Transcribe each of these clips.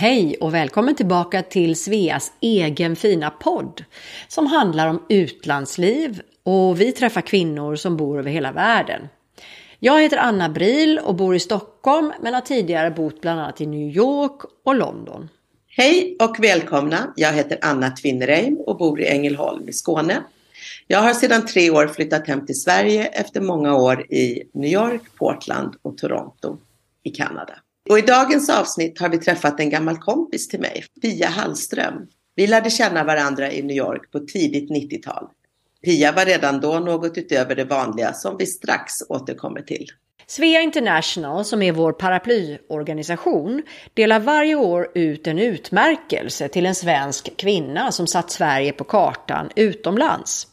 Hej och välkommen tillbaka till Sveas egen fina podd som handlar om utlandsliv och vi träffar kvinnor som bor över hela världen. Jag heter Anna Bril och bor i Stockholm men har tidigare bott bland annat i New York och London. Hej och välkomna! Jag heter Anna Tvinnereim och bor i Ängelholm i Skåne. Jag har sedan tre år flyttat hem till Sverige efter många år i New York, Portland och Toronto i Kanada. Och i dagens avsnitt har vi träffat en gammal kompis till mig, Pia Hallström. Vi lärde känna varandra i New York på tidigt 90-tal. Pia var redan då något utöver det vanliga som vi strax återkommer till. Svea International, som är vår paraplyorganisation, delar varje år ut en utmärkelse till en svensk kvinna som satt Sverige på kartan utomlands.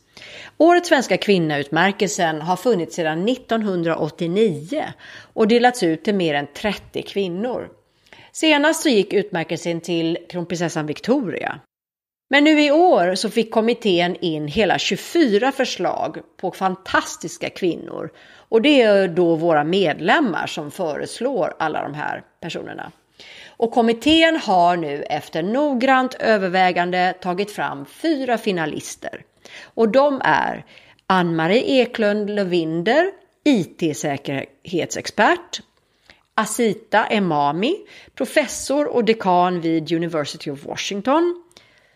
Årets svenska kvinnautmärkelsen har funnits sedan 1989 och delats ut till mer än 30 kvinnor. Senast så gick utmärkelsen till kronprinsessan Victoria. Men nu i år så fick kommittén in hela 24 förslag på fantastiska kvinnor och det är då våra medlemmar som föreslår alla de här personerna. Och kommittén har nu efter noggrant övervägande tagit fram fyra finalister. Och de är Ann-Marie Eklund Lövinder, IT-säkerhetsexpert, Asita Emami, professor och dekan vid University of Washington,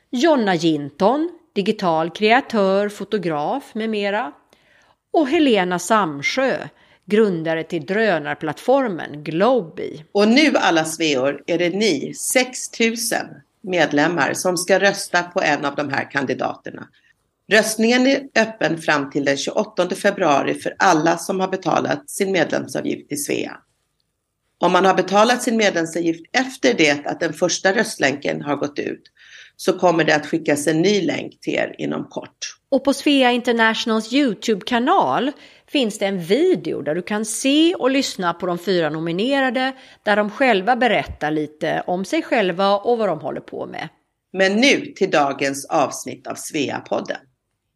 Jonna Jinton, digital kreatör, fotograf med mera och Helena Samsjö, grundare till drönarplattformen Globi. Och nu alla sveor är det ni, 6000 medlemmar, som ska rösta på en av de här kandidaterna. Röstningen är öppen fram till den 28 februari för alla som har betalat sin medlemsavgift till Svea. Om man har betalat sin medlemsavgift efter det att den första röstlänken har gått ut så kommer det att skickas en ny länk till er inom kort. Och på Svea Internationals Youtube-kanal finns det en video där du kan se och lyssna på de fyra nominerade där de själva berättar lite om sig själva och vad de håller på med. Men nu till dagens avsnitt av Svea-podden.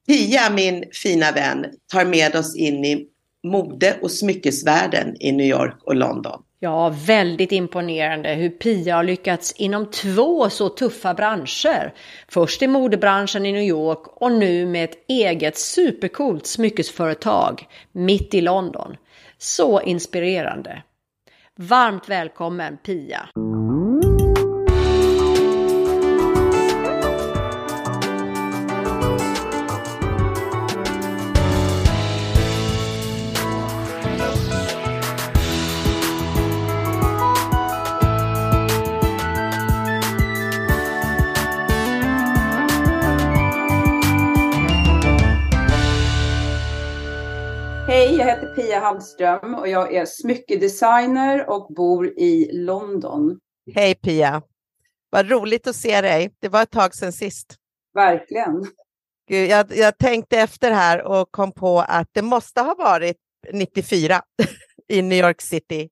Pia, min fina vän, tar med oss in i mode och smyckesvärlden i New York och London. Ja, väldigt imponerande hur Pia har lyckats inom två så tuffa branscher. Först i modebranschen i New York och nu med ett eget supercoolt smyckesföretag mitt i London. Så inspirerande. Varmt välkommen Pia! Hej, jag heter Pia Hallström och jag är smyckedesigner och bor i London. Hej Pia! Vad roligt att se dig. Det var ett tag sedan sist. Verkligen. Gud, jag, jag tänkte efter här och kom på att det måste ha varit 94 i New York City.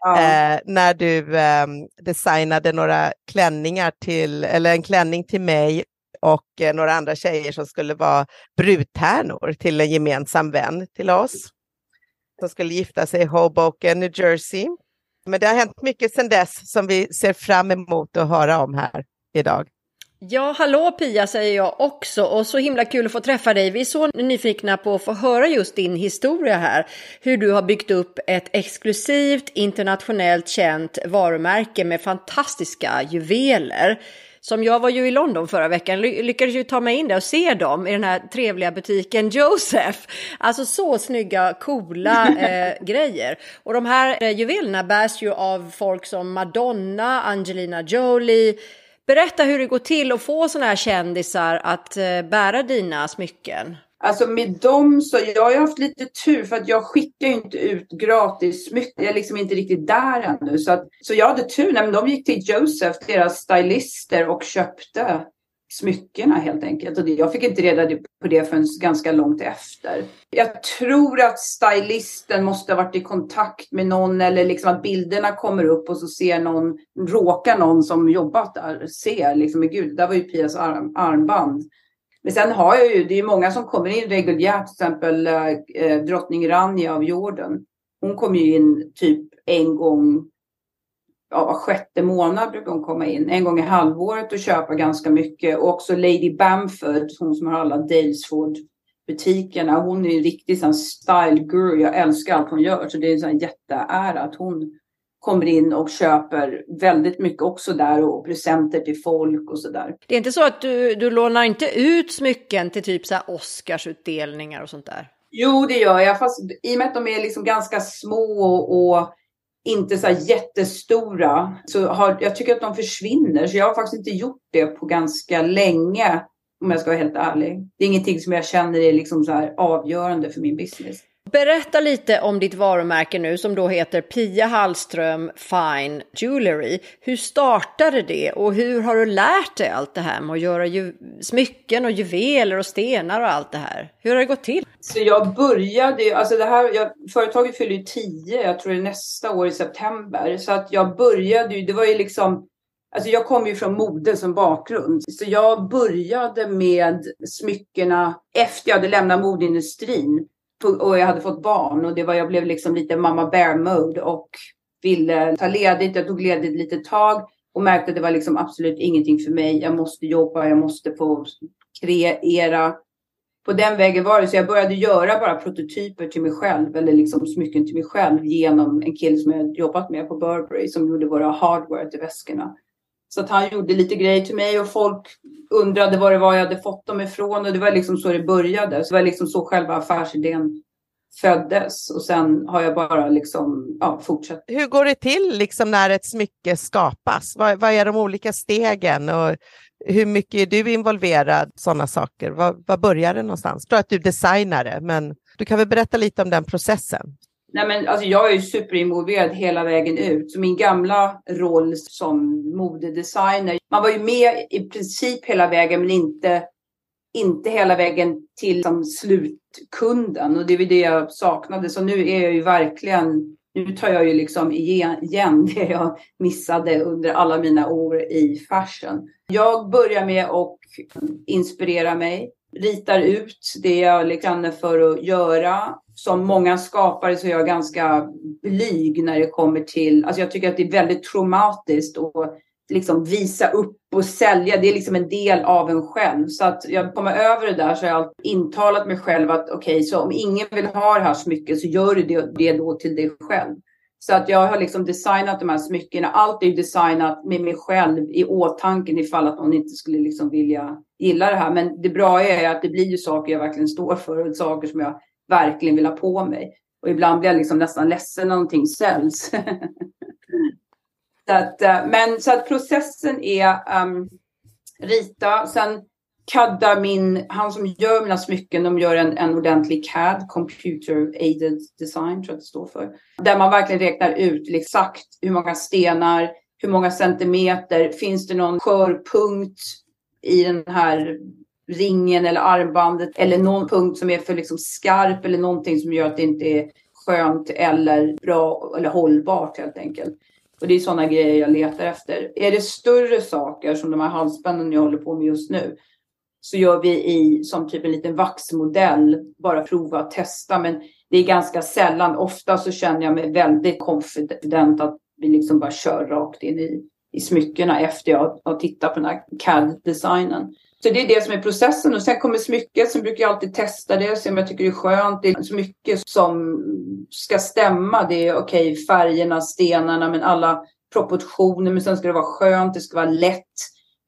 Ja. Eh, när du eh, designade några klänningar till, eller en klänning till mig och eh, några andra tjejer som skulle vara brudtärnor till en gemensam vän till oss. Som skulle gifta sig i Hoboken, New Jersey. Men det har hänt mycket sedan dess som vi ser fram emot att höra om här idag. Ja, hallå Pia säger jag också och så himla kul att få träffa dig. Vi är så nyfikna på att få höra just din historia här. Hur du har byggt upp ett exklusivt internationellt känt varumärke med fantastiska juveler som jag var ju i London förra veckan, lyckades ju ta mig in där och se dem i den här trevliga butiken Joseph. Alltså så snygga, coola eh, grejer. Och de här eh, juvelerna bärs ju av folk som Madonna, Angelina Jolie. Berätta hur det går till att få sådana här kändisar att eh, bära dina smycken. Alltså med dem så, jag har ju haft lite tur för att jag skickar ju inte ut gratis smycken. Jag är liksom inte riktigt där ännu. Så, att, så jag hade tur. Nej, men de gick till Joseph, deras stylister och köpte smyckena helt enkelt. Och jag fick inte reda på det förrän ganska långt efter. Jag tror att stylisten måste ha varit i kontakt med någon eller liksom att bilderna kommer upp och så ser någon, råkar någon som jobbat där, se. liksom, gud, där var ju Pias arm, armband. Men sen har jag ju, det är många som kommer in reguljärt, till exempel eh, eh drottning Rania av Jordan. Hon kom ju in typ en gång ja, var sjätte månad brukar hon komma in. En gång i halvåret och köpa ganska mycket. Och också Lady Bamford, hon som har alla Dalesford butikerna. Hon är en riktig sån style guru. Jag älskar allt hon gör. Så det är en sån jätteära att hon kommer in och köper väldigt mycket också där och presenter till folk och sådär. Det är inte så att du, du lånar inte ut smycken till typ så här Oscarsutdelningar och sånt där? Jo, det gör jag. Fast i och med att de är liksom ganska små och inte så jättestora så har jag tycker att de försvinner. Så jag har faktiskt inte gjort det på ganska länge om jag ska vara helt ärlig. Det är ingenting som jag känner är liksom så här avgörande för min business. Berätta lite om ditt varumärke nu som då heter Pia Hallström Fine Jewelry. Hur startade det och hur har du lärt dig allt det här med att göra smycken och juveler och stenar och allt det här? Hur har det gått till? Så jag började, alltså det här, jag, företaget fyller ju tio, jag tror det är nästa år i september. Så att jag började ju, det var ju liksom Alltså jag kommer ju från mode som bakgrund. Så jag började med smyckena efter jag hade lämnat modeindustrin och jag hade fått barn och det var, jag blev liksom lite mamma bear mode och ville ta ledigt. Jag tog ledigt lite tag och märkte att det var liksom absolut ingenting för mig. Jag måste jobba, jag måste få kreera. På den vägen var det, så jag började göra bara prototyper till mig själv eller liksom smycken till mig själv genom en kille som jag jobbat med på Burberry som gjorde våra hardware till väskorna. Så att han gjorde lite grejer till mig och folk undrade var det var jag hade fått dem ifrån och det var liksom så det började. Så det var liksom så själva affärsidén föddes och sen har jag bara liksom ja, fortsatt. Hur går det till liksom när ett smycke skapas? Vad, vad är de olika stegen och hur mycket är du involverad i sådana saker? Var, var börjar det någonstans? Jag tror att du designar det, men du kan väl berätta lite om den processen? Nej, men alltså jag är ju superinvolverad hela vägen ut. Så min gamla roll som modedesigner, man var ju med i princip hela vägen men inte, inte hela vägen till som slutkunden. Och det var det jag saknade. Så nu är jag ju verkligen, nu tar jag ju liksom igen det jag missade under alla mina år i fashion. Jag börjar med att inspirera mig ritar ut det jag liksom känner för att göra som många skapare så är jag ganska blyg när det kommer till, alltså jag tycker att det är väldigt traumatiskt att liksom visa upp och sälja. Det är liksom en del av en själv. Så att jag kommer över det där så har jag intalat mig själv att okej, okay, så om ingen vill ha det här smycket så gör du det, det då till dig själv. Så att jag har liksom designat de här smyckena. Allt är designat med mig själv i åtanke ifall att någon inte skulle liksom vilja gilla det här. Men det bra är att det blir ju saker jag verkligen står för och saker som jag verkligen vill ha på mig. Och ibland blir jag liksom nästan ledsen när någonting säljs. så att, eh, men så att processen är um, rita, sen CADda min, han som gör mina smycken, de gör en, en ordentlig CAD, Computer Aided Design tror jag det står för. Där man verkligen räknar ut exakt hur många stenar, hur många centimeter, finns det någon skör punkt i den här ringen eller armbandet eller någon punkt som är för liksom skarp eller någonting som gör att det inte är skönt eller bra eller hållbart helt enkelt. Och det är sådana grejer jag letar efter. Är det större saker som de här halsbanden jag håller på med just nu så gör vi i som typ en liten vaxmodell, bara prova och testa. Men det är ganska sällan. Ofta så känner jag mig väldigt confident att vi liksom bara kör rakt in i, i smyckena efter jag har tittat på den här CAD-designen. Så det är det som är processen och sen kommer smycket. Sen brukar jag alltid testa det och se om jag tycker det är skönt. Det är så mycket som ska stämma. Det är okej, okay, färgerna, stenarna, men alla proportioner. Men sen ska det vara skönt, det ska vara lätt.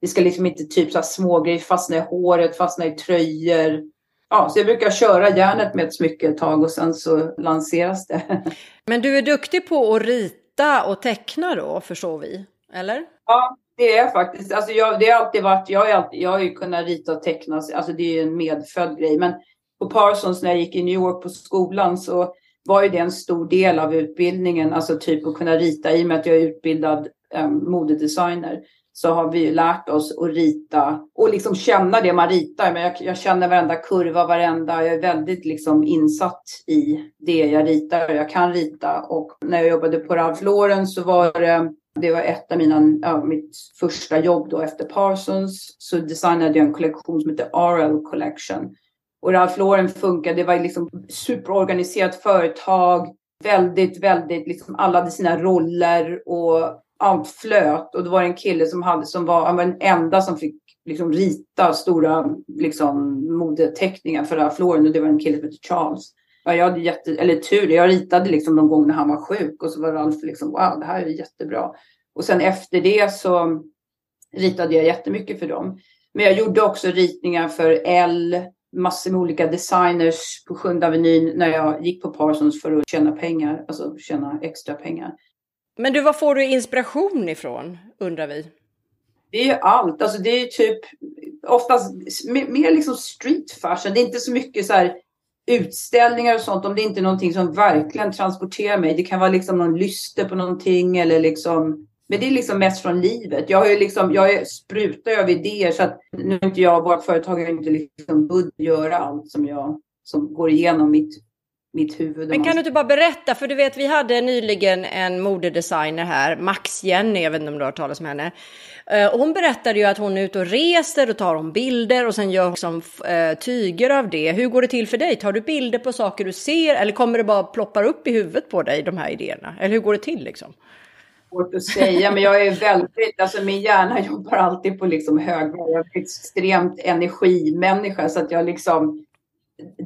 Det ska liksom inte typ så här smågrejer fastna i håret, fastna i tröjor. Ja, så jag brukar köra järnet med ett smycke ett tag och sen så lanseras det. Men du är duktig på att rita och teckna då, förstår vi? Eller? Ja, det är faktiskt. Alltså jag, det har alltid varit, jag har, alltid, jag har ju kunnat rita och teckna, alltså det är ju en medfödd grej. Men på Parsons när jag gick i New York på skolan så var ju det en stor del av utbildningen, alltså typ att kunna rita i och med att jag är utbildad um, modedesigner så har vi lärt oss att rita och liksom känna det man ritar. Men jag, jag, känner varenda kurva, varenda, jag är väldigt liksom insatt i det jag ritar och jag kan rita. Och när jag jobbade på Ralph Lauren så var det, det var ett av mina, ja, mitt första jobb då efter Parsons. Så designade jag en kollektion som heter RL Collection. Och Ralph Lauren funkade, det var liksom superorganiserat företag. Väldigt, väldigt, liksom alla hade sina roller och allt flöt och då var det en kille som, hade, som var, han var den enda som fick liksom, rita stora liksom, modeteckningar för Ralph Lauren och det var en kille som hette Charles. Ja, jag hade jätte, eller tur, jag ritade liksom de gånger han var sjuk och så var Ralf liksom wow, det här är jättebra. Och sen efter det så ritade jag jättemycket för dem. Men jag gjorde också ritningar för L, massor med olika designers på Sjunde Avenyn när jag gick på Parsons för att tjäna pengar, alltså tjäna extra pengar. Men du, var får du inspiration ifrån, undrar vi? Det är ju allt. Alltså det är typ oftast mer liksom street fashion. Det är inte så mycket så här utställningar och sånt om det inte är någonting som verkligen transporterar mig. Det kan vara liksom någon lyster på någonting eller liksom men det är liksom mest från livet. Jag, har ju liksom, jag sprutar av idéer så att nu är inte jag, vårt företag har inte liksom budd göra allt som jag som går igenom mitt, mitt huvud. Men kan du inte bara berätta, för du vet vi hade nyligen en modedesigner här, Max Jenny, jag vet inte om du har hört talas om henne. Eh, hon berättade ju att hon är ute och reser och tar om bilder och sen gör liksom, tyger av det. Hur går det till för dig? Tar du bilder på saker du ser eller kommer det bara ploppar upp i huvudet på dig, de här idéerna? Eller hur går det till liksom? svårt att säga, men jag är väldigt, alltså min hjärna jobbar alltid på liksom hög, jag är extremt energimänniska så att jag liksom,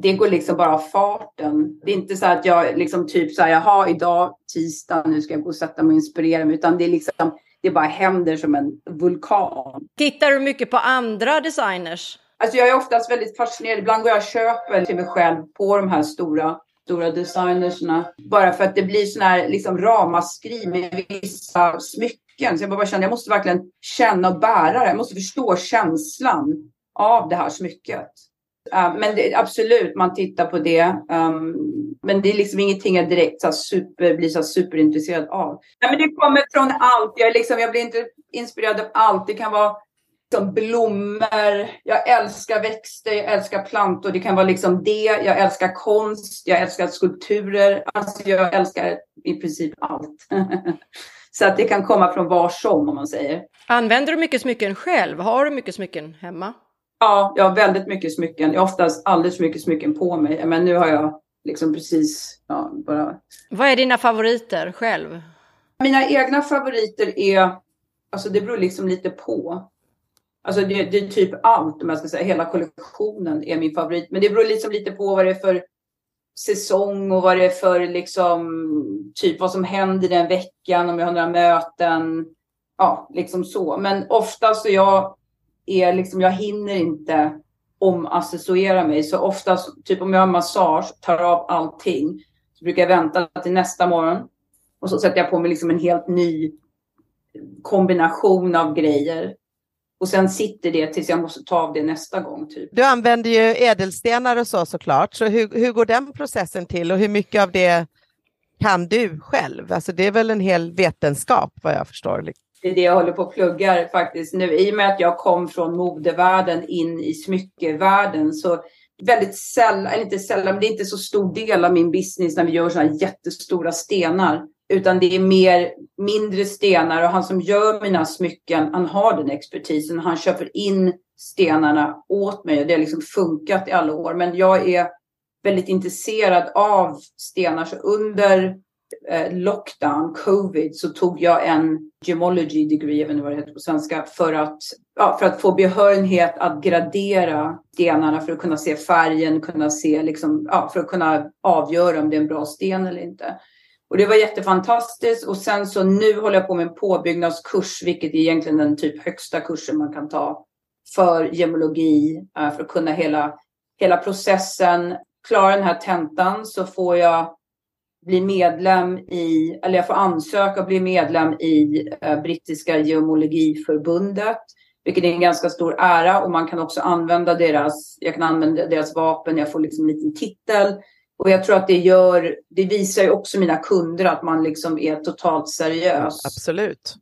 det går liksom bara farten. Det är inte så att jag liksom typ så här, jaha, idag tisdag, nu ska jag gå och sätta mig och inspirera mig, utan det är liksom, det bara händer som en vulkan. Tittar du mycket på andra designers? Alltså jag är oftast väldigt fascinerad. Ibland går jag och köper till mig själv på de här stora stora designerserna. Bara för att det blir sån här liksom ramaskri med vissa smycken. Så jag bara känner, jag måste verkligen känna och bära det. Jag måste förstå känslan av det här smycket. Uh, men det, absolut, man tittar på det. Um, men det är liksom ingenting jag direkt så super, blir så superintresserad av. Nej, men det kommer från allt. Jag, liksom, jag blir inte inspirerad av allt. Det kan vara liksom blommor. Jag älskar växter, jag älskar plantor. Det kan vara liksom det. Jag älskar konst, jag älskar skulpturer. Alltså jag älskar i princip allt. Så att det kan komma från var som om man säger. Använder du mycket smycken själv? Har du mycket smycken hemma? Ja, jag har väldigt mycket smycken. Jag har oftast alldeles för mycket smycken på mig. Men nu har jag liksom precis ja, bara... Vad är dina favoriter själv? Mina egna favoriter är, alltså det beror liksom lite på. Alltså det, det, är typ allt, om jag ska säga. Hela kollektionen är min favorit. Men det beror liksom lite på vad det är för säsong och vad det är för liksom typ vad som händer den veckan, om jag har några möten. Ja, liksom så. Men oftast så jag är liksom, jag hinner inte omaccessoera mig. Så oftast, typ om jag har massage, tar av allting, så brukar jag vänta till nästa morgon. Och så sätter jag på mig liksom en helt ny kombination av grejer. Och sen sitter det tills jag måste ta av det nästa gång. Typ. Du använder ju ädelstenar och så såklart, så hur, hur går den processen till och hur mycket av det kan du själv? Alltså det är väl en hel vetenskap vad jag förstår. Liksom. Det är det jag håller på att plugga faktiskt nu. I och med att jag kom från modevärlden in i smyckevärlden så väldigt sällan, eller inte sällan, men det är inte så stor del av min business när vi gör sådana jättestora stenar. Utan det är mer mindre stenar och han som gör mina smycken, han har den expertisen. Han köper in stenarna åt mig och det har liksom funkat i alla år. Men jag är väldigt intresserad av stenar. Så under Eh, lockdown, covid, så tog jag en gemology degree, jag vet inte vad det heter på svenska, för att, ja, för att få behörighet att gradera stenarna för att kunna se färgen, kunna se liksom, ja, för att kunna avgöra om det är en bra sten eller inte. Och det var jättefantastiskt. Och sen så nu håller jag på med en påbyggnadskurs, vilket är egentligen den typ högsta kursen man kan ta för gemologi, eh, för att kunna hela, hela processen. Klara den här tentan så får jag bli medlem i, eller jag får ansöka och bli medlem i eh, brittiska geomologiförbundet, vilket är en ganska stor ära och man kan också använda deras, jag kan använda deras vapen, jag får liksom en liten titel och jag tror att det gör, det visar ju också mina kunder att man liksom är totalt seriös. Absolut.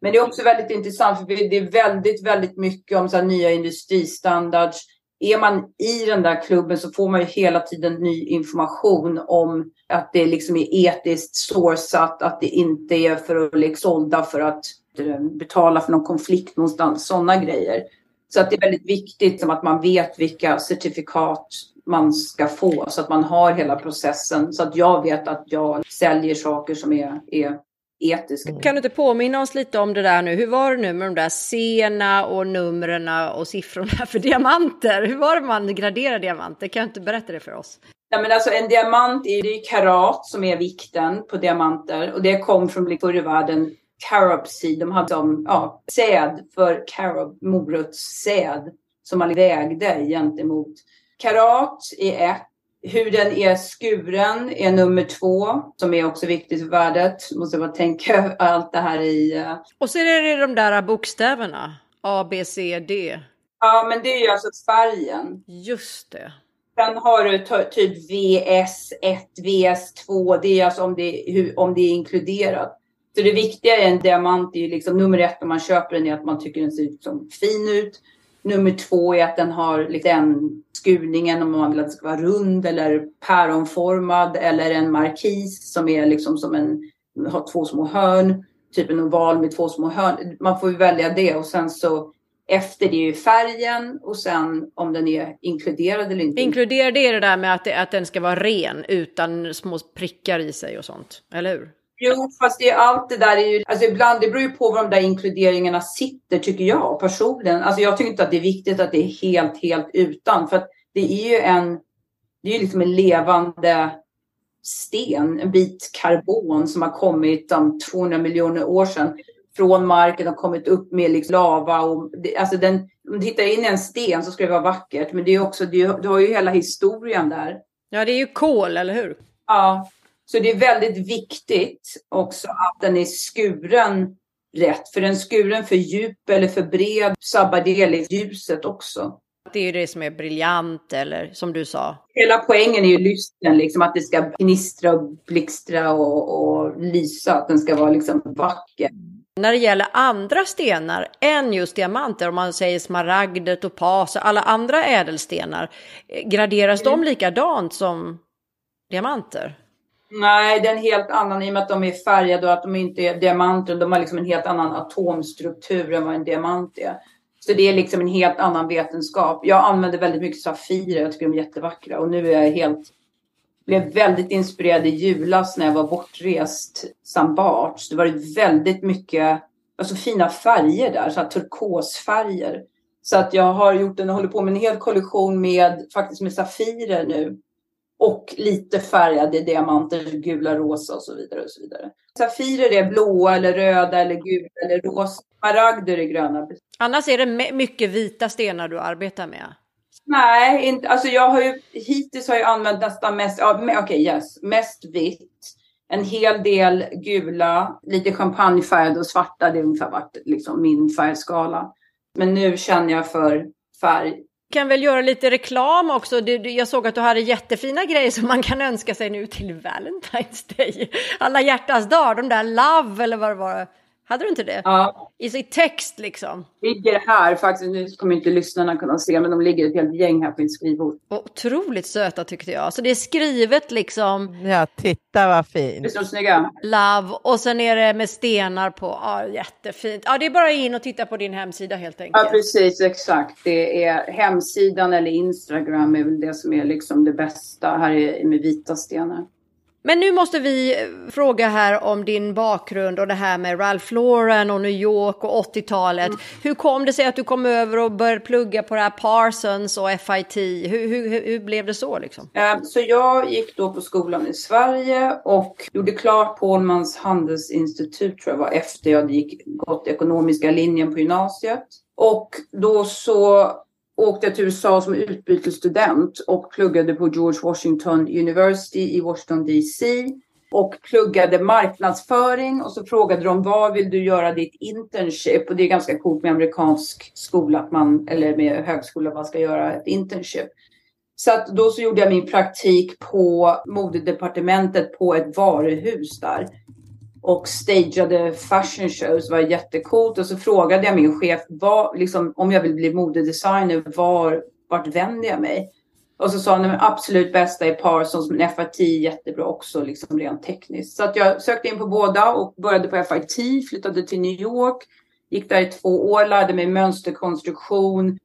Men det är också väldigt intressant för det är väldigt, väldigt mycket om så nya industristandards. Är man i den där klubben så får man ju hela tiden ny information om att det liksom är etiskt sourcat, att det inte är för att liksom sålda för att eh, betala för någon konflikt någonstans, sådana grejer. Så att det är väldigt viktigt att man vet vilka certifikat man ska få så att man har hela processen så att jag vet att jag säljer saker som är, är etisk. Kan du inte påminna oss lite om det där nu? Hur var det nu med de där sena och numren och siffrorna för diamanter? Hur var det man graderar diamanter? Kan du inte berätta det för oss? Ja, men alltså, en diamant är ju karat som är vikten på diamanter och det kom från förr i världen carob seed. De hade som ja, säd för carob, morotssäd som man vägde gentemot. Karat är ett. Hur den är skuren är nummer två, som är också viktigt för värdet. Måste bara tänka allt det här i... Uh... Och så är det de där bokstäverna. A, B, C, D. Ja, men det är ju alltså färgen. Just det. Sen har du typ VS1, VS2. Det är alltså om det, om det är inkluderat. Så det viktiga i en diamant är ju liksom nummer ett om man köper den är att man tycker den ser liksom fin ut. Nummer två är att den har den skurningen om man vill att den ska vara rund eller päronformad eller en markis som är liksom som en, har två små hörn. Typ en oval med två små hörn. Man får ju välja det och sen så efter det är ju färgen och sen om den är inkluderad eller inte. Inkluderad är det där med att, det, att den ska vara ren utan små prickar i sig och sånt, eller hur? Jo, fast det är allt det där är ju, alltså ibland, det beror ju på var de där inkluderingarna sitter tycker jag personligen. Alltså jag tycker inte att det är viktigt att det är helt, helt utan. För att det är ju en, det är ju liksom en levande sten, en bit karbon som har kommit om 200 miljoner år sedan från marken och kommit upp med liksom lava. Och det, alltså den, om du tittar in i en sten så ska det vara vackert. Men det är också, du har ju hela historien där. Ja, det är ju kol, eller hur? Ja, så det är väldigt viktigt också att den är skuren rätt. För den skuren för djup eller för bred sabbar ljuset också. Det är ju det som är briljant eller som du sa. Hela poängen är ju lysten, liksom att det ska gnistra och blixtra och, och lysa. Att den ska vara liksom vacker. När det gäller andra stenar än just diamanter, om man säger smaragder, topas och alla andra ädelstenar, graderas mm. de likadant som diamanter? Nej, det är en helt annan i och med att de är färgade och att de inte är diamanter. De har liksom en helt annan atomstruktur än vad en diamant är. Så det är liksom en helt annan vetenskap. Jag använder väldigt mycket safirer. Jag tycker de är jättevackra och nu är jag helt blev väldigt inspirerad i julas när jag var bortrest St. Det var väldigt mycket alltså fina färger där, så här turkosfärger. Så att jag har gjort en, håller på med en hel kollektion med faktiskt med safirer nu och lite färgade diamanter, gula, rosa och så vidare. och så vidare. Safirer är blåa eller röda eller gula eller rosa. Smaragder är gröna. Annars är det mycket vita stenar du arbetar med? Nej, inte, alltså jag har ju hittills har jag använt nästan mest, ja, okej okay, yes, mest vitt. En hel del gula, lite champagnefärgade och svarta. Det har ungefär varit liksom min färgskala. Men nu känner jag för färg kan väl göra lite reklam också. jag såg att du hade jättefina grejer som man kan önska sig nu till Valentine's Day. Alla hjärtans dag, de där Love eller vad det var. Hade du inte det? Ja. I, text liksom? Ligger här faktiskt. Nu kommer inte lyssnarna kunna se, men de ligger ett helt gäng här på min skrivbord. Otroligt söta tyckte jag. Så det är skrivet liksom. Ja, titta vad fint. Visst är de snygga? Love och sen är det med stenar på. Ja, jättefint. Ja, det är bara in och titta på din hemsida helt enkelt. Ja, precis, exakt. Det är hemsidan eller Instagram är väl det som är liksom det bästa. Här är med vita stenar. Men nu måste vi eh, fråga här om din bakgrund och det här med Ralph Lauren och New York och 80-talet. Mm. Hur kom det sig att du kom över och började plugga på det här Parsons och FIT? Hur, hur, hur blev det så liksom? Så jag gick då på skolan i Sverige och gjorde klart Pålmans handelsinstitut tror jag var efter jag gick gått ekonomiska linjen på gymnasiet. Och då så åkte till USA som utbytesstudent och pluggade på George Washington University i Washington DC och pluggade marknadsföring och så frågade de var vill du göra ditt internship? Och det är ganska coolt med amerikansk skola att man, eller med högskola, man ska göra ett internship. Så att då så gjorde jag min praktik på modedepartementet på ett varuhus där och stageade fashion shows Det var jättecoolt. Och så frågade jag min chef var, liksom, om jag vill bli modedesigner, var, vart vänder jag mig? Och så sa han att absolut bästa är Parsons, men FIT är jättebra också, liksom rent tekniskt. Så att jag sökte in på båda och började på FIT, flyttade till New York, gick där i två år, lärde mig mönsterkonstruktion,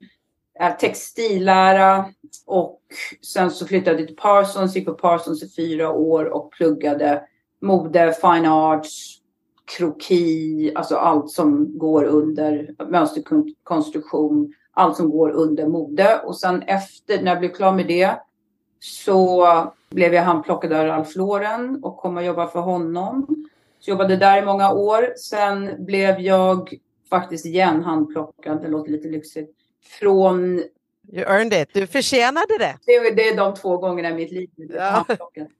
eh, textillära och sen så flyttade jag till Parsons, gick på Parsons i fyra år och pluggade mode, fine arts kroki, alltså allt som går under mönsterkonstruktion, allt som går under mode. Och sen efter, när jag blev klar med det, så blev jag handplockad av Ralph Lauren och kom och jobbade för honom. Så jobbade där i många år. Sen blev jag faktiskt igen handplockad, det låter lite lyxigt, från You earned it. Du förtjänade det. Det, det är de två gångerna i mitt liv. Ja.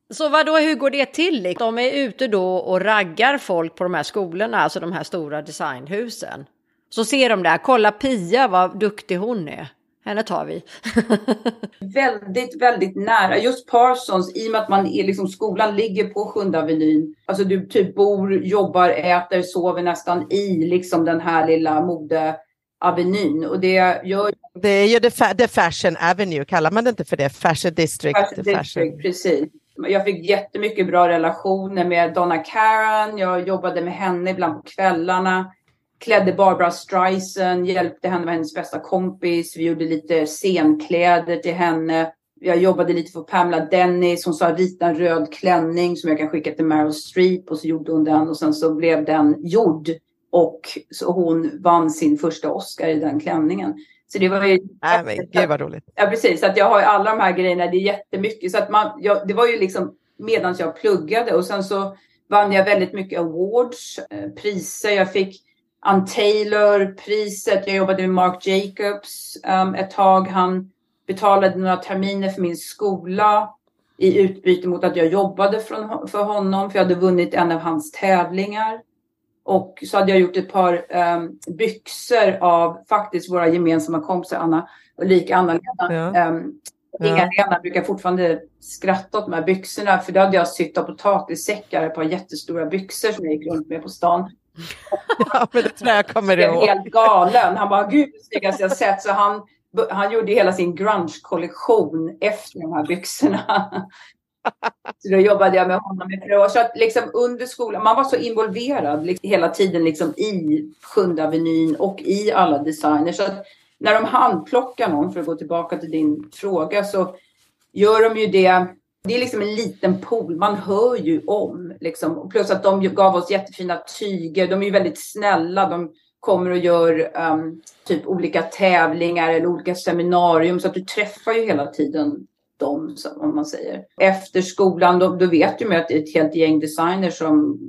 Så vad då, hur går det till? De är ute då och raggar folk på de här skolorna, alltså de här stora designhusen. Så ser de där, kolla Pia vad duktig hon är. Henne tar vi. väldigt, väldigt nära. Just Parsons, i och med att man är, liksom, skolan ligger på Sjunde Avenyn. Alltså du typ bor, jobbar, äter, sover nästan i liksom den här lilla modeavenyn. Och det gör det är ju the, the Fashion Avenue, kallar man det inte för det? Fashion District. Fashion District, fashion. precis. Jag fick jättemycket bra relationer med Donna Karan. Jag jobbade med henne ibland på kvällarna. Klädde Barbara Streisand, hjälpte henne med hennes bästa kompis. Vi gjorde lite scenkläder till henne. Jag jobbade lite för Pamela Dennis. Hon sa rita en röd klänning som jag kan skicka till Meryl Streep. Och så gjorde hon den och sen så blev den gjord. Och så hon vann sin första Oscar i den klänningen. Så det var ju... Nej, men gud vad roligt. Ja, precis. Så att jag har ju alla de här grejerna. Det är jättemycket. Så att man, jag, det var ju liksom medan jag pluggade och sen så vann jag väldigt mycket awards, eh, priser. Jag fick Ann Taylor-priset. Jag jobbade med Marc Jacobs um, ett tag. Han betalade några terminer för min skola i utbyte mot att jag jobbade från, för honom. För jag hade vunnit en av hans tävlingar. Och så hade jag gjort ett par um, byxor av faktiskt våra gemensamma kompisar Anna Ulrika Anna-Lena. Ja. Um, Inga-Lena brukar fortfarande skratta åt de här byxorna för då hade jag sytt av potatissäckar, ett par jättestora byxor som jag gick runt med på stan. Ja, men det tror jag kommer ihåg. Jag helt galen. Han bara, gud det snyggaste jag sett. Så han, han gjorde hela sin grunge-kollektion efter de här byxorna. Så då jobbade jag med honom i flera år. Så att liksom under skolan, man var så involverad liksom, hela tiden liksom i Sjunde Avenyn och i alla designers. Så att när de handplockar någon, för att gå tillbaka till din fråga, så gör de ju det. Det är liksom en liten pool, man hör ju om. Liksom. Plus att de gav oss jättefina tyger. De är ju väldigt snälla. De kommer och gör um, typ olika tävlingar eller olika seminarium. Så att du träffar ju hela tiden dem, om man säger. Efter skolan, då, då vet ju att det är ett helt gäng designers som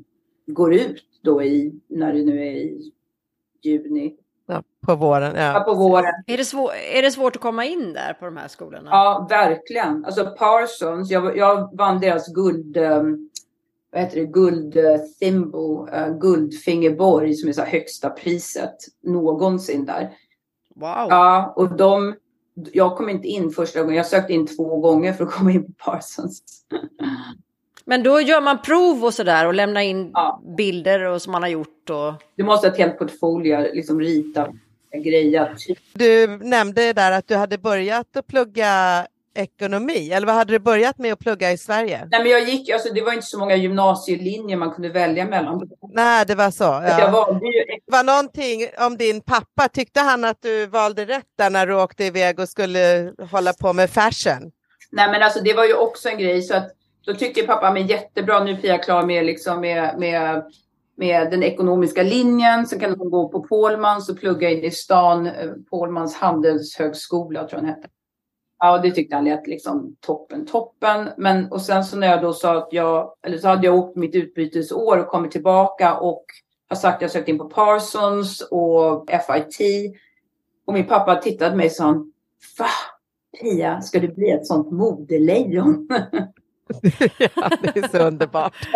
går ut då i, när det nu är i juni. Ja, på våren. Ja. ja. på våren. Är det, svår, är det svårt att komma in där på de här skolorna? Ja, verkligen. Alltså Parsons, jag, jag vann deras guld, um, vad heter det, guld uh, thimble, uh, guldfingerborg som är så högsta priset någonsin där. Wow. Ja, och de jag kom inte in första gången. Jag sökte in två gånger för att komma in på Parsons. Men då gör man prov och sådär och lämnar in ja. bilder och som man har gjort. Och... Du måste ha ett helt portfolio, liksom rita, greja. Du nämnde där att du hade börjat att plugga ekonomi, eller vad hade du börjat med att plugga i Sverige? Nej, men jag gick, alltså, det var inte så många gymnasielinjer man kunde välja mellan. Nej, det var så. Ja. Jag valde ju... var någonting om din pappa, tyckte han att du valde rätt där när du åkte iväg och skulle hålla på med fashion? Nej, men alltså det var ju också en grej så att då tyckte pappa mig jättebra, nu är Pia klar med, liksom, med, med med den ekonomiska linjen. Sen kan hon gå på Pålmans och plugga in i stan, eh, Pålmans handelshögskola tror jag den hette. Ja, det tyckte han lät liksom toppen, toppen. Men och sen så när jag då sa att jag, eller så hade jag åkt mitt utbytesår och kommit tillbaka och har sagt att jag sökt in på Parsons och FIT. Och min pappa tittade på mig och sa, va? Pia, ska du bli ett sånt modelejon? ja, det är så underbart.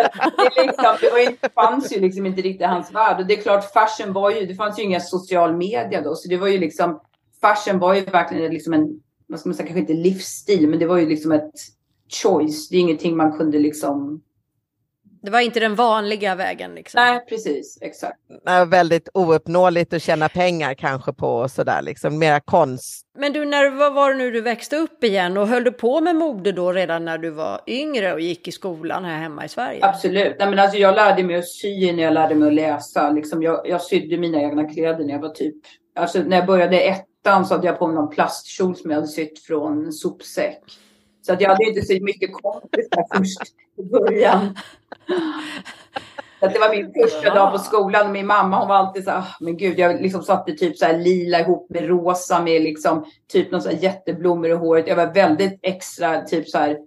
det, liksom, det var inte, fanns ju liksom inte riktigt hans värld. Och det är klart, fashion var ju, det fanns ju inga social media då, så det var ju liksom, fashion var ju verkligen liksom en vad ska man säga, kanske inte livsstil, men det var ju liksom ett choice. Det är ingenting man kunde liksom... Det var inte den vanliga vägen liksom. Nej, precis, exakt. Nej, väldigt ouppnåeligt att tjäna pengar kanske på och sådär, liksom mera konst. Men du, när, vad var det nu du växte upp igen och höll du på med mode då redan när du var yngre och gick i skolan här hemma i Sverige? Absolut. Nej, men alltså, jag lärde mig att sy när jag lärde mig att läsa. Liksom, jag, jag sydde mina egna kläder när jag var typ, alltså när jag började ett ettan så hade jag på mig någon plastkjol som jag hade sytt från en sopsäck. Så att jag hade inte så mycket kompisar först i början. Att det var min första dag på skolan och min mamma hon var alltid så här, ah, men gud, jag liksom satte typ så här lila ihop med rosa med liksom typ någon så här jätteblommor i håret. Jag var väldigt extra, typ så här,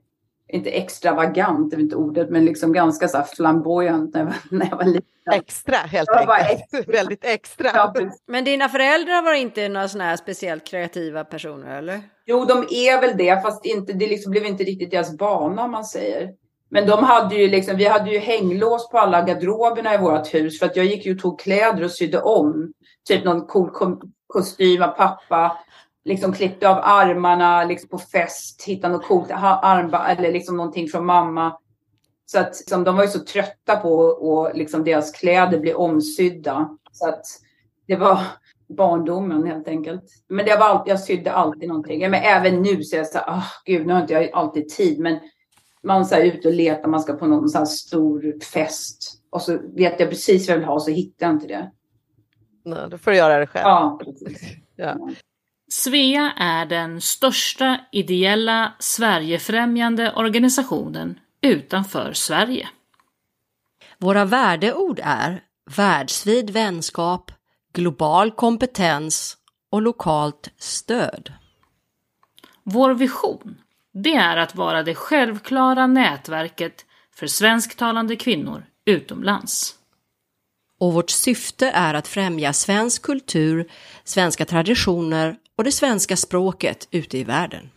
inte extravagant, det är inte ordet, men liksom ganska så flamboyant när jag var, när jag var liten. Extra helt enkelt. Extra. Väldigt extra. Ja, men dina föräldrar var inte några sådana här speciellt kreativa personer eller? Jo, de är väl det, fast inte, det liksom blev inte riktigt deras bana om man säger. Men de hade ju liksom, vi hade ju hänglås på alla garderoberna i vårt hus för att jag gick ju och tog kläder och sydde om. Typ någon cool kostym av pappa. Liksom klippte av armarna liksom på fest, hittade något coolt armband eller liksom någonting från mamma. Så att liksom, de var ju så trötta på och liksom deras kläder blev omsydda. Så att det var barndomen helt enkelt. Men det var alltid, jag sydde alltid någonting. Men även nu så är jag så här, oh, gud, nu har inte jag alltid tid. Men man är ute och letar, man ska på någon så stor fest. Och så vet jag precis vad jag vill ha, så hittar jag inte det. Nej, då får du göra det själv. Ja. ja. Svea är den största ideella Sverigefrämjande organisationen utanför Sverige. Våra värdeord är världsvid vänskap, global kompetens och lokalt stöd. Vår vision det är att vara det självklara nätverket för svensktalande kvinnor utomlands. Och vårt syfte är att främja svensk kultur, svenska traditioner och det svenska språket ute i världen.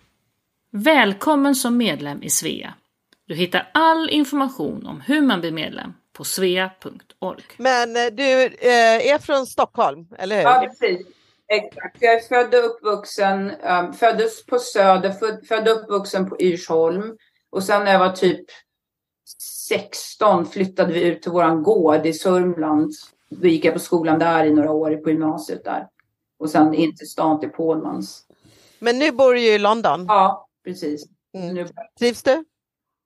Välkommen som medlem i Svea. Du hittar all information om hur man blir medlem på svea.org. Men eh, du eh, är från Stockholm, eller hur? Ja, precis. Exakt. Jag är född och uppvuxen, um, föddes på Söder, född, född och uppvuxen på Yrsholm. Och sen när jag var typ 16 flyttade vi ut till våran gård i Sörmland. Då gick jag på skolan där i några år på gymnasiet där. Och sen in till stan till Pålmans. Men nu bor du ju i London. Ja, precis. Mm. Nu... Trivs du?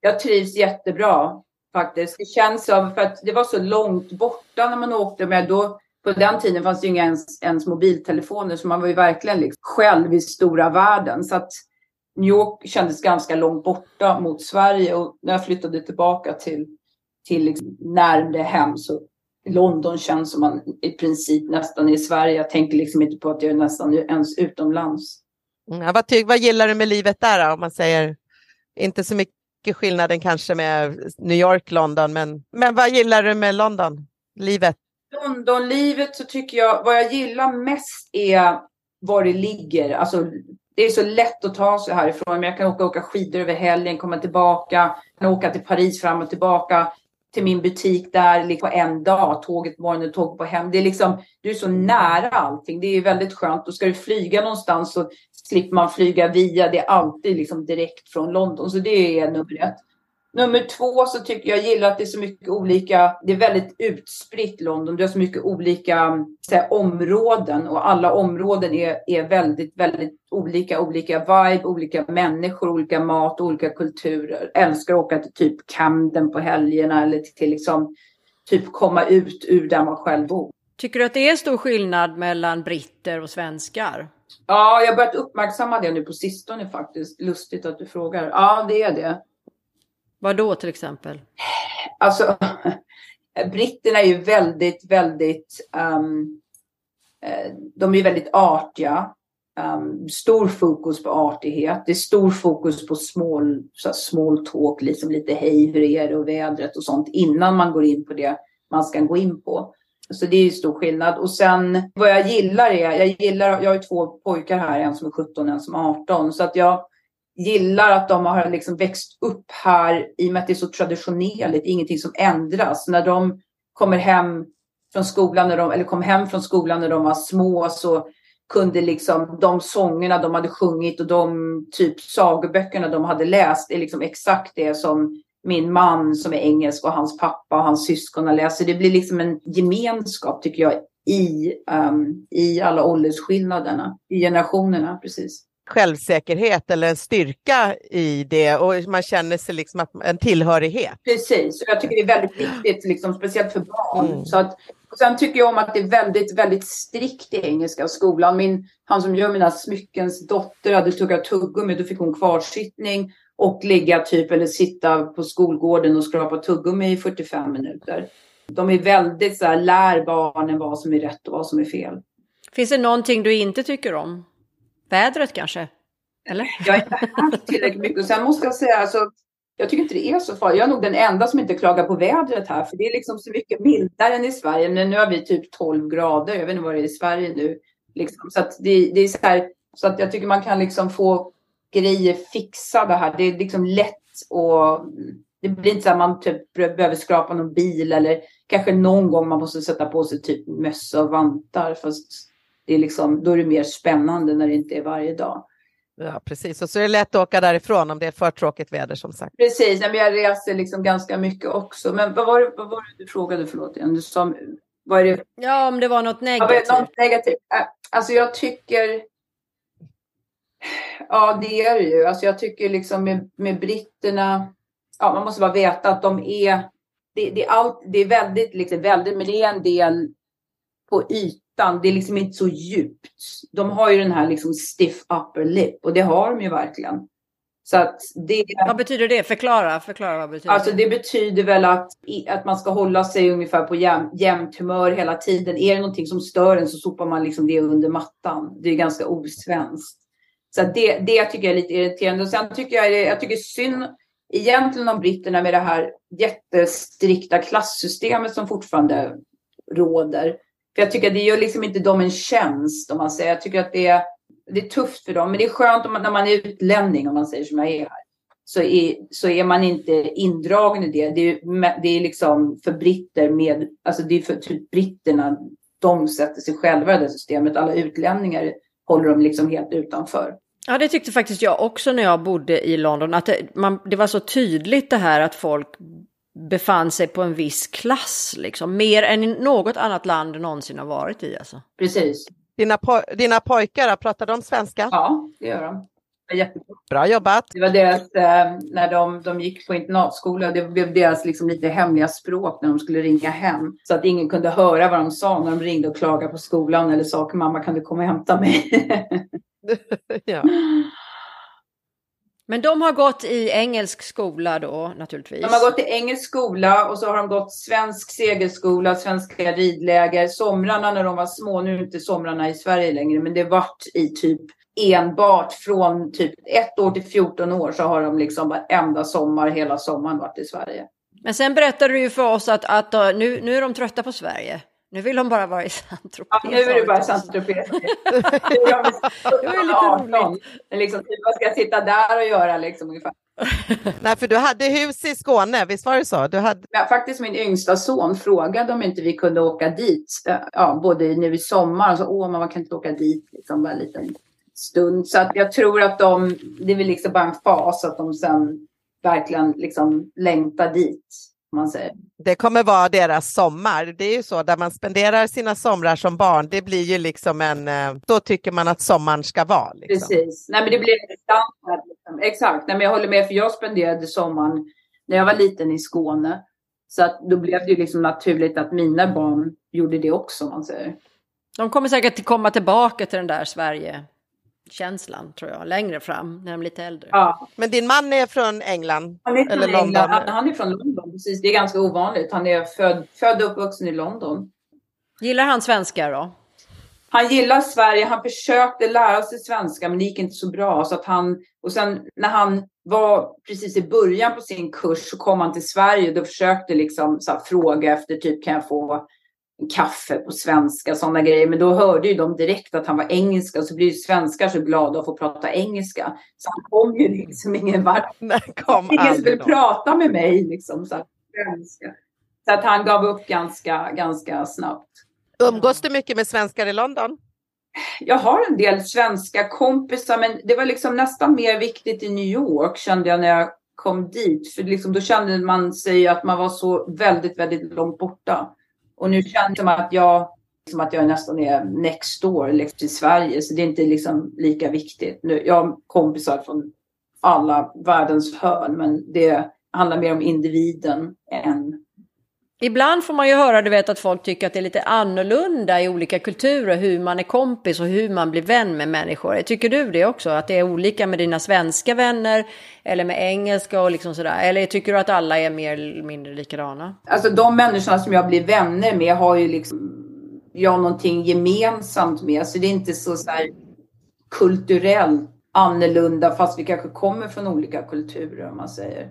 Jag trivs jättebra faktiskt. Det känns som, för att det var så långt borta när man åkte med. Då på den tiden fanns det ju inga ens, ens mobiltelefoner så man var ju verkligen liksom själv i stora världen. Så att New York kändes ganska långt borta mot Sverige och när jag flyttade tillbaka till, till liksom närmare hem så London känns som man i princip nästan är i Sverige. Jag tänker liksom inte på att jag är nästan ens utomlands. Mm, vad, vad gillar du med livet där då, om man säger inte så mycket skillnaden kanske med New York, London, men, men vad gillar du med London? Livet? Londonlivet så tycker jag, vad jag gillar mest är var det ligger. Alltså, det är så lätt att ta sig härifrån. Men jag kan åka, åka skidor över helgen, komma tillbaka, kan åka till Paris fram och tillbaka till min butik där liksom på en dag. Tåget på morgonen, tåget på hem. Det är liksom, du är så nära allting. Det är väldigt skönt. Och ska du flyga någonstans så slipper man flyga via. Det är alltid liksom direkt från London. Så det är nummer ett. Nummer två så tycker jag gillar att det är så mycket olika, det är väldigt utspritt London. Det är så mycket olika här, områden och alla områden är, är väldigt, väldigt olika. Olika vibe, olika människor, olika mat, olika kulturer. Älskar att åka till typ Camden på helgerna eller till liksom typ komma ut ur där man själv bor. Tycker du att det är stor skillnad mellan britter och svenskar? Ja, jag har börjat uppmärksamma det nu på sistone faktiskt. Lustigt att du frågar. Ja, det är det. Vad då till exempel? Alltså, britterna är ju väldigt, väldigt, um, de är väldigt artiga. Um, stor fokus på artighet. Det är stor fokus på small, så small talk, liksom lite hej, hur är det och vädret och sånt innan man går in på det man ska gå in på. Så det är ju stor skillnad. Och sen vad jag gillar är, jag gillar, jag har ju två pojkar här, en som är 17 och en som är 18. Så att jag gillar att de har liksom växt upp här i och med att det är så traditionellt, ingenting som ändras. När de kommer hem från skolan, när de, eller kom hem från skolan när de var små så kunde liksom de sångerna de hade sjungit och de typ sagoböckerna de hade läst är liksom exakt det som min man som är engelsk och hans pappa och hans syskon har läst. Det blir liksom en gemenskap tycker jag i, um, i alla åldersskillnaderna, i generationerna. Precis självsäkerhet eller en styrka i det och man känner sig liksom att, en tillhörighet. Precis, och jag tycker det är väldigt viktigt, liksom, speciellt för barn. Mm. Så att, och sen tycker jag om att det är väldigt, väldigt strikt i engelska skolan. Min, han som gör mina smyckens dotter hade tuggat tuggummi, då fick hon kvarsittning och ligga typ eller sitta på skolgården och skrapa tuggummi i 45 minuter. De är väldigt så här, lär barnen vad som är rätt och vad som är fel. Finns det någonting du inte tycker om? Vädret kanske? Eller? Jag har inte haft tillräckligt mycket. Och sen måste jag säga, alltså, jag tycker inte det är så farligt. Jag är nog den enda som inte klagar på vädret här. För det är liksom så mycket mildare än i Sverige. Men nu har vi typ 12 grader. Jag vet inte vad det är i Sverige nu. Liksom. Så, att det, det är så, här, så att jag tycker man kan liksom få grejer fixade här. Det är liksom lätt och det blir inte så att man typ behöver skrapa någon bil eller kanske någon gång man måste sätta på sig typ mössa och vantar. Fast det är liksom, då är det mer spännande när det inte är varje dag. Ja, precis. Och så är det lätt att åka därifrån om det är för tråkigt väder som sagt. Precis, men jag reser liksom ganska mycket också. Men vad var det, vad var det du frågade, förlåt igen? Du sa, vad är det? Ja, om det var något negativt. Ja, något negativt. Alltså jag tycker... Ja, det är det ju. Alltså jag tycker liksom med, med britterna... Ja, man måste bara veta att de är... Det, det är, allt, det är väldigt, liksom, väldigt, men det är en del på ytan ytan. Det är liksom inte så djupt. De har ju den här liksom stiff upper lip och det har de ju verkligen. Så att det, vad betyder det? Förklara, förklara vad betyder alltså det? betyder väl att, att man ska hålla sig ungefär på jäm, jämnt humör hela tiden. Är det någonting som stör en så sopar man liksom det under mattan. Det är ganska osvenskt. Så det, det tycker jag är lite irriterande. Och sen tycker jag, jag tycker synd egentligen om britterna med det här jättestrikta klassystemet som fortfarande råder. För jag tycker att det gör liksom inte dem en tjänst om man säger. Jag tycker att det är, det är tufft för dem. Men det är skönt om man, när man är utlänning om man säger som jag är här. Så är, så är man inte indragen i det. Det är, det är liksom för britter med, alltså det är för typ britterna. De sätter sig själva i det systemet. Alla utlänningar håller de liksom helt utanför. Ja, det tyckte faktiskt jag också när jag bodde i London. Att det, man, det var så tydligt det här att folk befann sig på en viss klass, liksom. Mer än något annat land någonsin har varit i. Alltså. Precis. Dina, po dina pojkar, pratar de svenska? Ja, det gör de. Jättebra. Bra jobbat. Det var deras, eh, när de, de gick på internatskola, det blev deras liksom lite hemliga språk när de skulle ringa hem. Så att ingen kunde höra vad de sa när de ringde och klagade på skolan eller sa mamma kan du komma och hämta mig? ja. Men de har gått i engelsk skola då naturligtvis? De har gått i engelsk skola och så har de gått svensk segelskola, svenska ridläger. Somrarna när de var små, nu är inte somrarna i Sverige längre, men det vart i typ enbart från typ ett år till 14 år så har de liksom varenda sommar, hela sommaren varit i Sverige. Men sen berättade du ju för oss att, att uh, nu, nu är de trötta på Sverige. Nu vill de bara vara i Saint-Tropez. Ja, nu är det bara Saint-Tropez. det var lite roligt. Liksom, typ, vad ska jag sitta där och göra liksom ungefär? Nej, för du hade hus i Skåne, visst var det så? Du hade... ja, faktiskt min yngsta son frågade om inte vi kunde åka dit, ja, både nu i sommar och så, åh man kan inte åka dit, liksom bara en liten stund. Så att jag tror att de, det är väl liksom bara en fas att de sen verkligen liksom längtar dit man säger. Det kommer vara deras sommar. Det är ju så, där man spenderar sina somrar som barn, det blir ju liksom en... Eh, då tycker man att sommaren ska vara. Liksom. Precis. Nej, men det blir standard. Liksom. Exakt. Nej, men jag håller med, för jag spenderade sommaren när jag var liten i Skåne. Så att då blev det ju liksom naturligt att mina barn gjorde det också, man säger. De kommer säkert komma tillbaka till den där Sverige känslan tror jag, längre fram när de är lite äldre. Ja. Men din man är från England? Han är från eller England. London? Han, är från London, precis. Det är ganska ovanligt. Han är född, född och uppvuxen i London. Gillar han svenska då? Han gillar Sverige. Han försökte lära sig svenska, men det gick inte så bra. Så att han, och sen när han var precis i början på sin kurs så kom han till Sverige. Då försökte liksom så här, fråga efter typ kan jag få kaffe på svenska, sådana grejer. Men då hörde ju de direkt att han var engelska, så blir ju svenskar så glada att få prata engelska. Så han kom ju liksom ingen vart. Ingen skulle prata med mig liksom. Så, svenska. så att han gav upp ganska, ganska snabbt. Umgås du mycket med svenskar i London? Jag har en del svenska kompisar, men det var liksom nästan mer viktigt i New York kände jag när jag kom dit. För liksom, då kände man sig att man var så väldigt, väldigt långt borta. Och nu känns det som att jag, som att jag nästan är next door liksom, till Sverige. Så det är inte liksom lika viktigt. Nu, jag har kompisar från alla världens hörn. Men det handlar mer om individen än Ibland får man ju höra du vet, att folk tycker att det är lite annorlunda i olika kulturer hur man är kompis och hur man blir vän med människor. Tycker du det också? Att det är olika med dina svenska vänner eller med engelska och liksom sådär? Eller tycker du att alla är mer eller mindre likadana? Alltså de människorna som jag blir vänner med har ju liksom jag någonting gemensamt med. Så det är inte så, så kulturellt annorlunda fast vi kanske kommer från olika kulturer om man säger.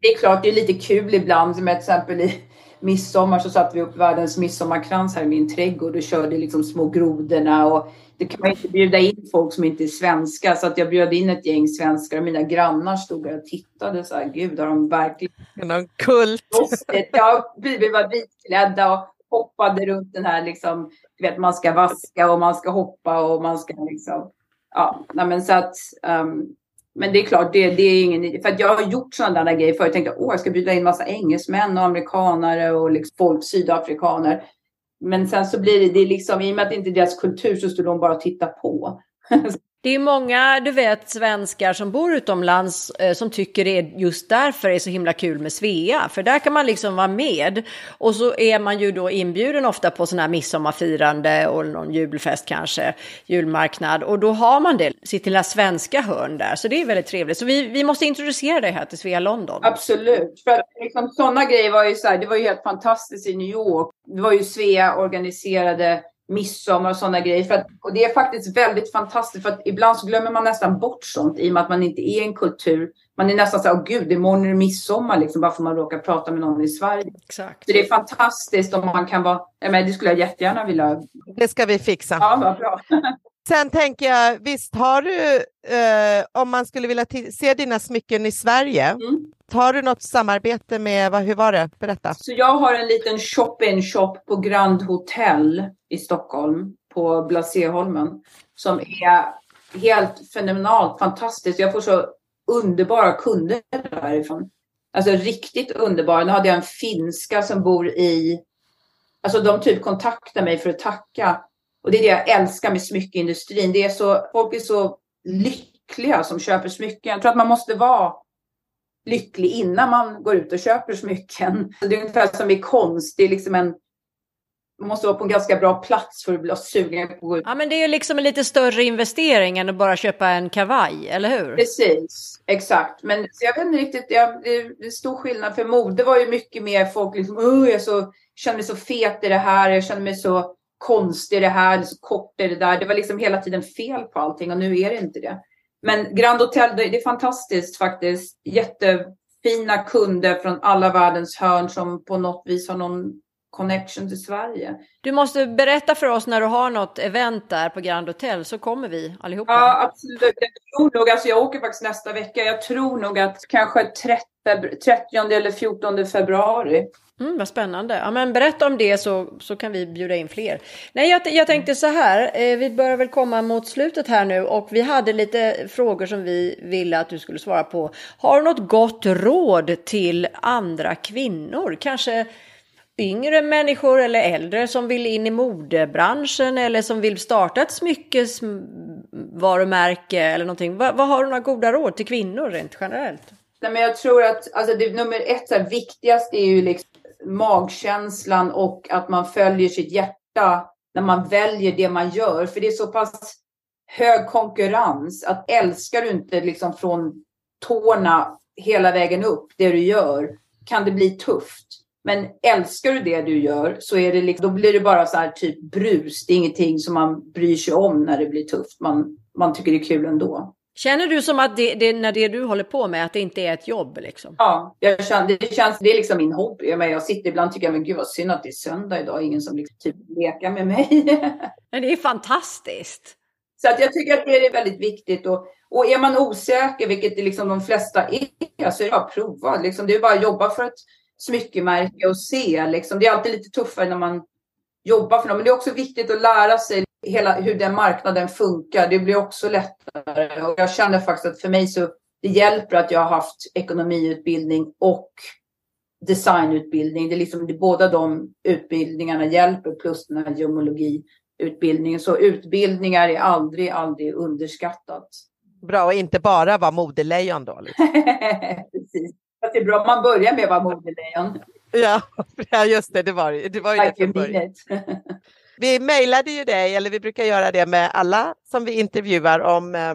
Det är klart, det är lite kul ibland, som till exempel i midsommar så satte vi upp världens midsommarkrans här i min trädgård och körde liksom små grodorna och det kan man inte bjuda in folk som inte är svenska så att jag bjöd in ett gäng svenskar och mina grannar stod och tittade så här, gud har de verkligen... Någon kult! Ja, vi var vitklädda och hoppade runt den här liksom, du vet man ska vaska och man ska hoppa och man ska liksom, ja, men så att um, men det är klart, det, det är ingen För att jag har gjort sådana där grejer förut. Jag tänkte att jag ska bjuda in massa engelsmän och amerikanare och liksom folk, sydafrikaner. Men sen så blir det, det liksom, i och med att det inte är deras kultur så står de bara och tittar på. Det är många, du vet, svenskar som bor utomlands eh, som tycker det just därför är så himla kul med Svea. För där kan man liksom vara med. Och så är man ju då inbjuden ofta på sådana här midsommarfirande och någon julfest kanske, julmarknad. Och då har man det, sitt lilla svenska hörn där. Så det är väldigt trevligt. Så vi, vi måste introducera dig här till Svea London. Absolut. För liksom, sådana grejer var ju så här, det var ju helt fantastiskt i New York. Det var ju Svea organiserade midsommar och sådana grejer. För att, och det är faktiskt väldigt fantastiskt för att ibland så glömmer man nästan bort sånt i och med att man inte är en kultur. Man är nästan så här, åh gud, imorgon är det midsommar liksom bara för att man råkar prata med någon i Sverige. Exakt. Så det är fantastiskt om man kan vara, ja, men det skulle jag jättegärna vilja. Det ska vi fixa. Ja, vad bra. Sen tänker jag, visst har du, eh, om man skulle vilja se dina smycken i Sverige, mm har du något samarbete med, vad, hur var det? Berätta. Så jag har en liten shop-in-shop på Grand Hotel i Stockholm, på Blasieholmen, som är helt fenomenalt fantastiskt. Jag får så underbara kunder därifrån. Alltså riktigt underbara. Nu hade jag en finska som bor i, alltså de typ kontaktar mig för att tacka och det är det jag älskar med smyckeindustrin. Det är så, folk är så lyckliga som köper smycken. Jag tror att man måste vara lycklig innan man går ut och köper smycken. Det är ungefär som i konst. Det är liksom en man måste vara på en ganska bra plats för att bli sugen på att gå ut. Ja, men det är ju liksom en lite större investering än att bara köpa en kavaj, eller hur? Precis, exakt. Men jag vet inte riktigt, jag, det är stor skillnad. För mode var ju mycket mer folk liksom, oh, jag så, känner mig så fet i det här, jag känner mig så konstig det här, så kort är det där. Det var liksom hela tiden fel på allting och nu är det inte det. Men Grand Hotel, det är fantastiskt faktiskt. Jättefina kunder från alla världens hörn som på något vis har någon connection till Sverige. Du måste berätta för oss när du har något event där på Grand Hotel så kommer vi allihopa. Ja, absolut. Jag tror nog, alltså jag åker faktiskt nästa vecka. Jag tror nog att kanske 30, 30 eller 14 februari. Mm, vad spännande. Ja, men berätta om det så, så kan vi bjuda in fler. Nej, jag, jag tänkte så här. Eh, vi börjar väl komma mot slutet här nu och vi hade lite frågor som vi ville att du skulle svara på. Har du något gott råd till andra kvinnor? Kanske yngre människor eller äldre som vill in i modebranschen eller som vill starta ett smyckesvarumärke eller någonting. Vad, vad har du några goda råd till kvinnor rent generellt? Nej, men jag tror att alltså, det, nummer ett, så här, viktigast är ju liksom magkänslan och att man följer sitt hjärta när man väljer det man gör. För det är så pass hög konkurrens att älskar du inte liksom från tårna hela vägen upp det du gör kan det bli tufft. Men älskar du det du gör så är det liksom, då blir det bara så här typ brus. Det är ingenting som man bryr sig om när det blir tufft. Man, man tycker det är kul ändå. Känner du som att det, det, när det du håller på med, att det inte är ett jobb? Liksom? Ja, jag känner, det, känns, det är liksom min hobby. Men jag sitter ibland och tycker, men gud vad synd att det är söndag idag. Ingen som liksom typ leker med mig. men det är fantastiskt. Så att jag tycker att det är väldigt viktigt. Och, och är man osäker, vilket det liksom de flesta är, så är det bara att prova. Liksom, det är bara att jobba för ett smyckemärke och se. Liksom. Det är alltid lite tuffare när man jobbar för något. Men det är också viktigt att lära sig hela, hur den marknaden funkar. Det blir också lättare. Och jag känner faktiskt att för mig så det hjälper att jag har haft ekonomiutbildning och designutbildning. Det är liksom, det, båda de utbildningarna hjälper plus den här gemologiutbildningen. Så utbildningar är aldrig, aldrig underskattat. Bra, och inte bara vara modelejon då? Liksom. Precis. det är bra om man börjar med att vara modelejon. Ja, just det, det var, det var ju det från början. Vi mejlade ju dig, eller vi brukar göra det med alla som vi intervjuar om eh,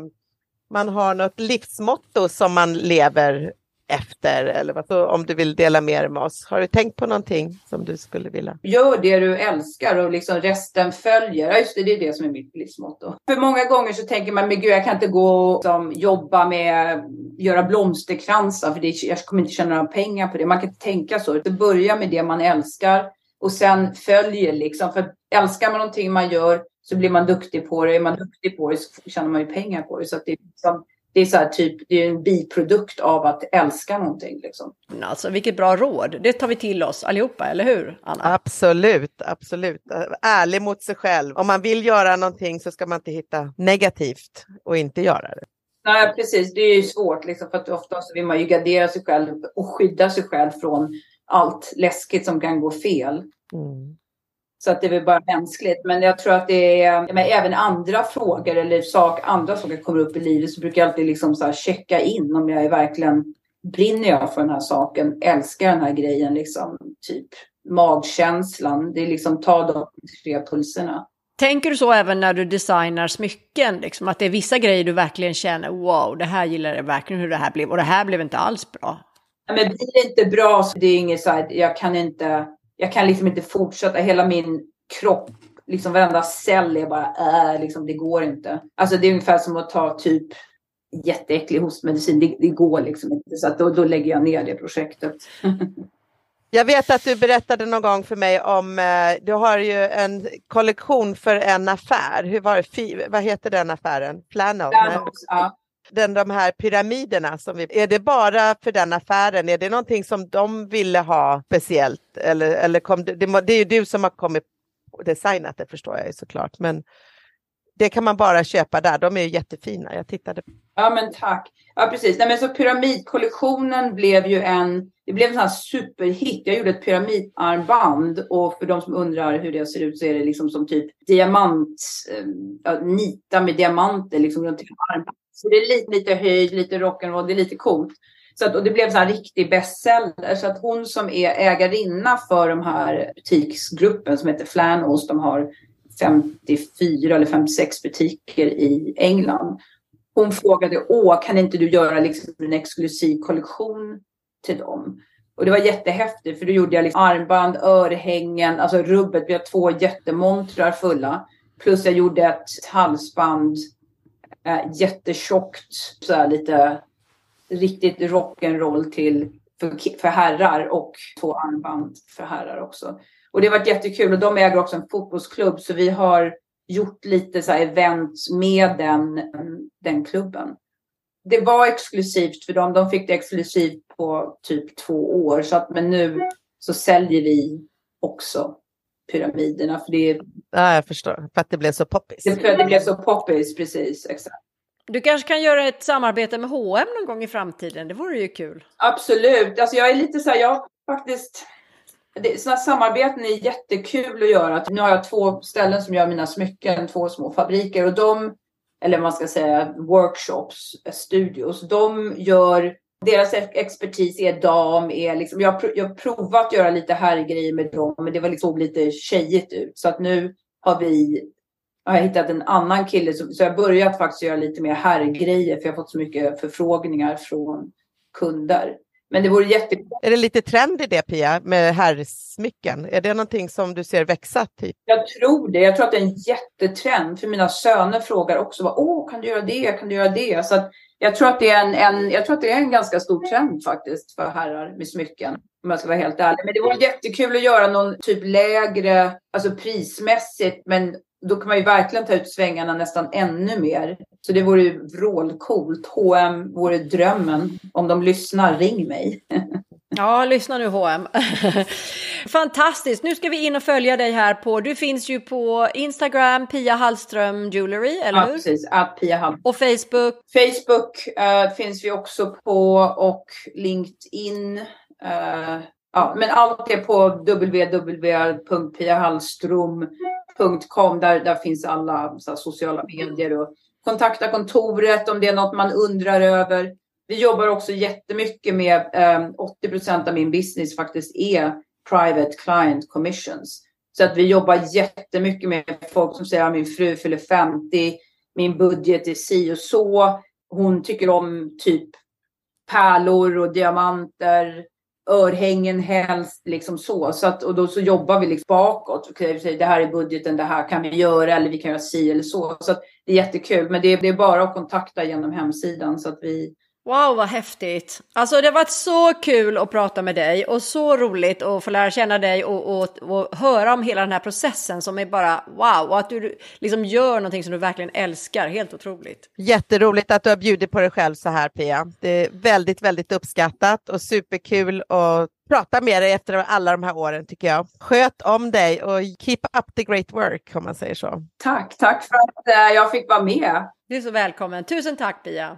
man har något livsmotto som man lever efter eller vad, så om du vill dela med dig med oss. Har du tänkt på någonting som du skulle vilja? Gör det du älskar och liksom resten följer. Ja, just det, det är det som är mitt livsmotto. För många gånger så tänker man, men gud, jag kan inte gå och liksom, jobba med göra blomsterkransar för det, jag kommer inte tjäna några pengar på det. Man kan inte tänka så. Det börjar med det man älskar och sen följer liksom. För älskar man någonting man gör så blir man duktig på det. Är man duktig på det så tjänar man ju pengar på det. Så att det är liksom, det är så här typ, det är en biprodukt av att älska någonting liksom. Alltså vilket bra råd. Det tar vi till oss allihopa, eller hur Anna? Absolut, absolut. Ärlig mot sig själv. Om man vill göra någonting så ska man inte hitta negativt och inte göra det. Nej, precis. Det är ju svårt liksom, för att ofta så vill man ju gardera sig själv och skydda sig själv från allt läskigt som kan gå fel. Mm. Så att det är väl bara mänskligt. Men jag tror att det är, men även andra frågor eller sak, andra saker kommer upp i livet så brukar jag alltid liksom så checka in om jag är verkligen brinner jag för den här saken, älskar den här grejen liksom, typ magkänslan. Det är liksom ta de tre pulserna. Tänker du så även när du designar smycken, liksom, att det är vissa grejer du verkligen känner wow, det här gillar jag verkligen hur det här blev och det här blev inte alls bra. Men blir det inte bra så det är inget så här, jag kan inte, jag kan liksom inte fortsätta. Hela min kropp, liksom varenda cell är bara, äh, liksom, det går inte. Alltså det är ungefär som att ta typ jätteäcklig hostmedicin. Det, det går liksom inte. Så då, då lägger jag ner det projektet. Jag vet att du berättade någon gång för mig om, eh, du har ju en kollektion för en affär. Hur var det? Vad heter den affären? Flannel? Ja. Den, de här pyramiderna, som vi, är det bara för den affären? Är det någonting som de ville ha speciellt? Eller, eller kom det, det, det är ju du som har kommit och designat det förstår jag ju såklart. Men det kan man bara köpa där. De är ju jättefina. Jag tittade. Ja, men tack. Ja, precis. Nej, men så pyramidkollektionen blev ju en, det blev en sån här superhit. Jag gjorde ett pyramidarmband och för de som undrar hur det ser ut så är det liksom som typ diamant, eh, ja, nita med diamanter liksom runt hela armbandet. Så det är lite, lite höjd, lite rock'n'roll, det är lite coolt. Så att, och det blev en här riktig bestseller. Så att hon som är ägarinna för de här butiksgruppen som heter Flannels, de har 54 eller 56 butiker i England. Hon frågade, åh, kan inte du göra liksom en exklusiv kollektion till dem? Och det var jättehäftigt för då gjorde jag liksom armband, örhängen, alltså rubbet. Vi har två jättemontrar fulla. Plus jag gjorde ett halsband, eh, jättetjockt, så här lite riktigt rock'n'roll till för, för herrar och två armband för herrar också. Och det har varit jättekul och de äger också en fotbollsklubb så vi har gjort lite så här event med den, den klubben. Det var exklusivt för dem. De fick det exklusivt på typ två år. Så att, men nu så säljer vi också pyramiderna. För det, Ja, jag förstår. För att det blev så poppis. det, det blev så poppis, precis. Exakt. Du kanske kan göra ett samarbete med H&M någon gång i framtiden, det vore ju kul. Absolut. Alltså jag är lite så här, jag faktiskt... Det, här samarbeten är jättekul att göra. Nu har jag två ställen som gör mina smycken, två små fabriker och de, eller man ska säga, workshops, studios, de gör deras ex- expertis är dam, är liksom, jag, jag har provat att göra lite herrgrejer med dem, men det var liksom lite tjejigt ut. Så att nu har vi har jag hittat en annan kille, så, så jag har börjat faktiskt göra lite mer herrgrejer, för jag har fått så mycket förfrågningar från kunder. Men det vore jättekul. Är det lite trend i det Pia, med herrsmycken? Är det någonting som du ser växa? Typ? Jag tror det. Jag tror att det är en jättetrend. För mina söner frågar också. Åh, kan du göra det? Kan du göra det? Så att jag, tror att det är en, en, jag tror att det är en ganska stor trend faktiskt för herrar med smycken. Om jag ska vara helt ärlig. Men det vore jättekul att göra någon typ lägre, alltså prismässigt. Men då kan man ju verkligen ta ut svängarna nästan ännu mer. Så det vore ju vrålcoolt. H&M vore drömmen. Om de lyssnar, ring mig. Ja, lyssna nu H&M. Fantastiskt, nu ska vi in och följa dig här på, du finns ju på Instagram, Pia Hallström Jewelry, eller Ja, hur? precis. Att Pia Hall. Och Facebook. Facebook eh, finns vi också på och LinkedIn. eh, ja, men allt är på www.piahallstrom.com. Där, där finns alla så här, sociala medier och kontakta kontoret om det är något man undrar över. Vi jobbar också jättemycket med, eh, 80 procent av min business faktiskt är private client commissions. Så att vi jobbar jättemycket med folk som säger att min fru fyller 50, min budget är si och så. Hon tycker om typ pärlor och diamanter, örhängen helst, liksom så. så att, och då så jobbar vi liksom bakåt. Okay, det här är budgeten, det här kan vi göra eller vi kan göra si eller så. Så att det är jättekul, men det, det är bara att kontakta genom hemsidan så att vi Wow, vad häftigt! Alltså det har varit så kul att prata med dig och så roligt att få lära känna dig och, och, och höra om hela den här processen som är bara wow och att du liksom gör någonting som du verkligen älskar. Helt otroligt! Jätteroligt att du har bjudit på dig själv så här Pia. Det är väldigt, väldigt uppskattat och superkul att prata med dig efter alla de här åren tycker jag. Sköt om dig och keep up the great work om man säger så. Tack, tack för att eh, jag fick vara med. Du är så välkommen. Tusen tack Pia!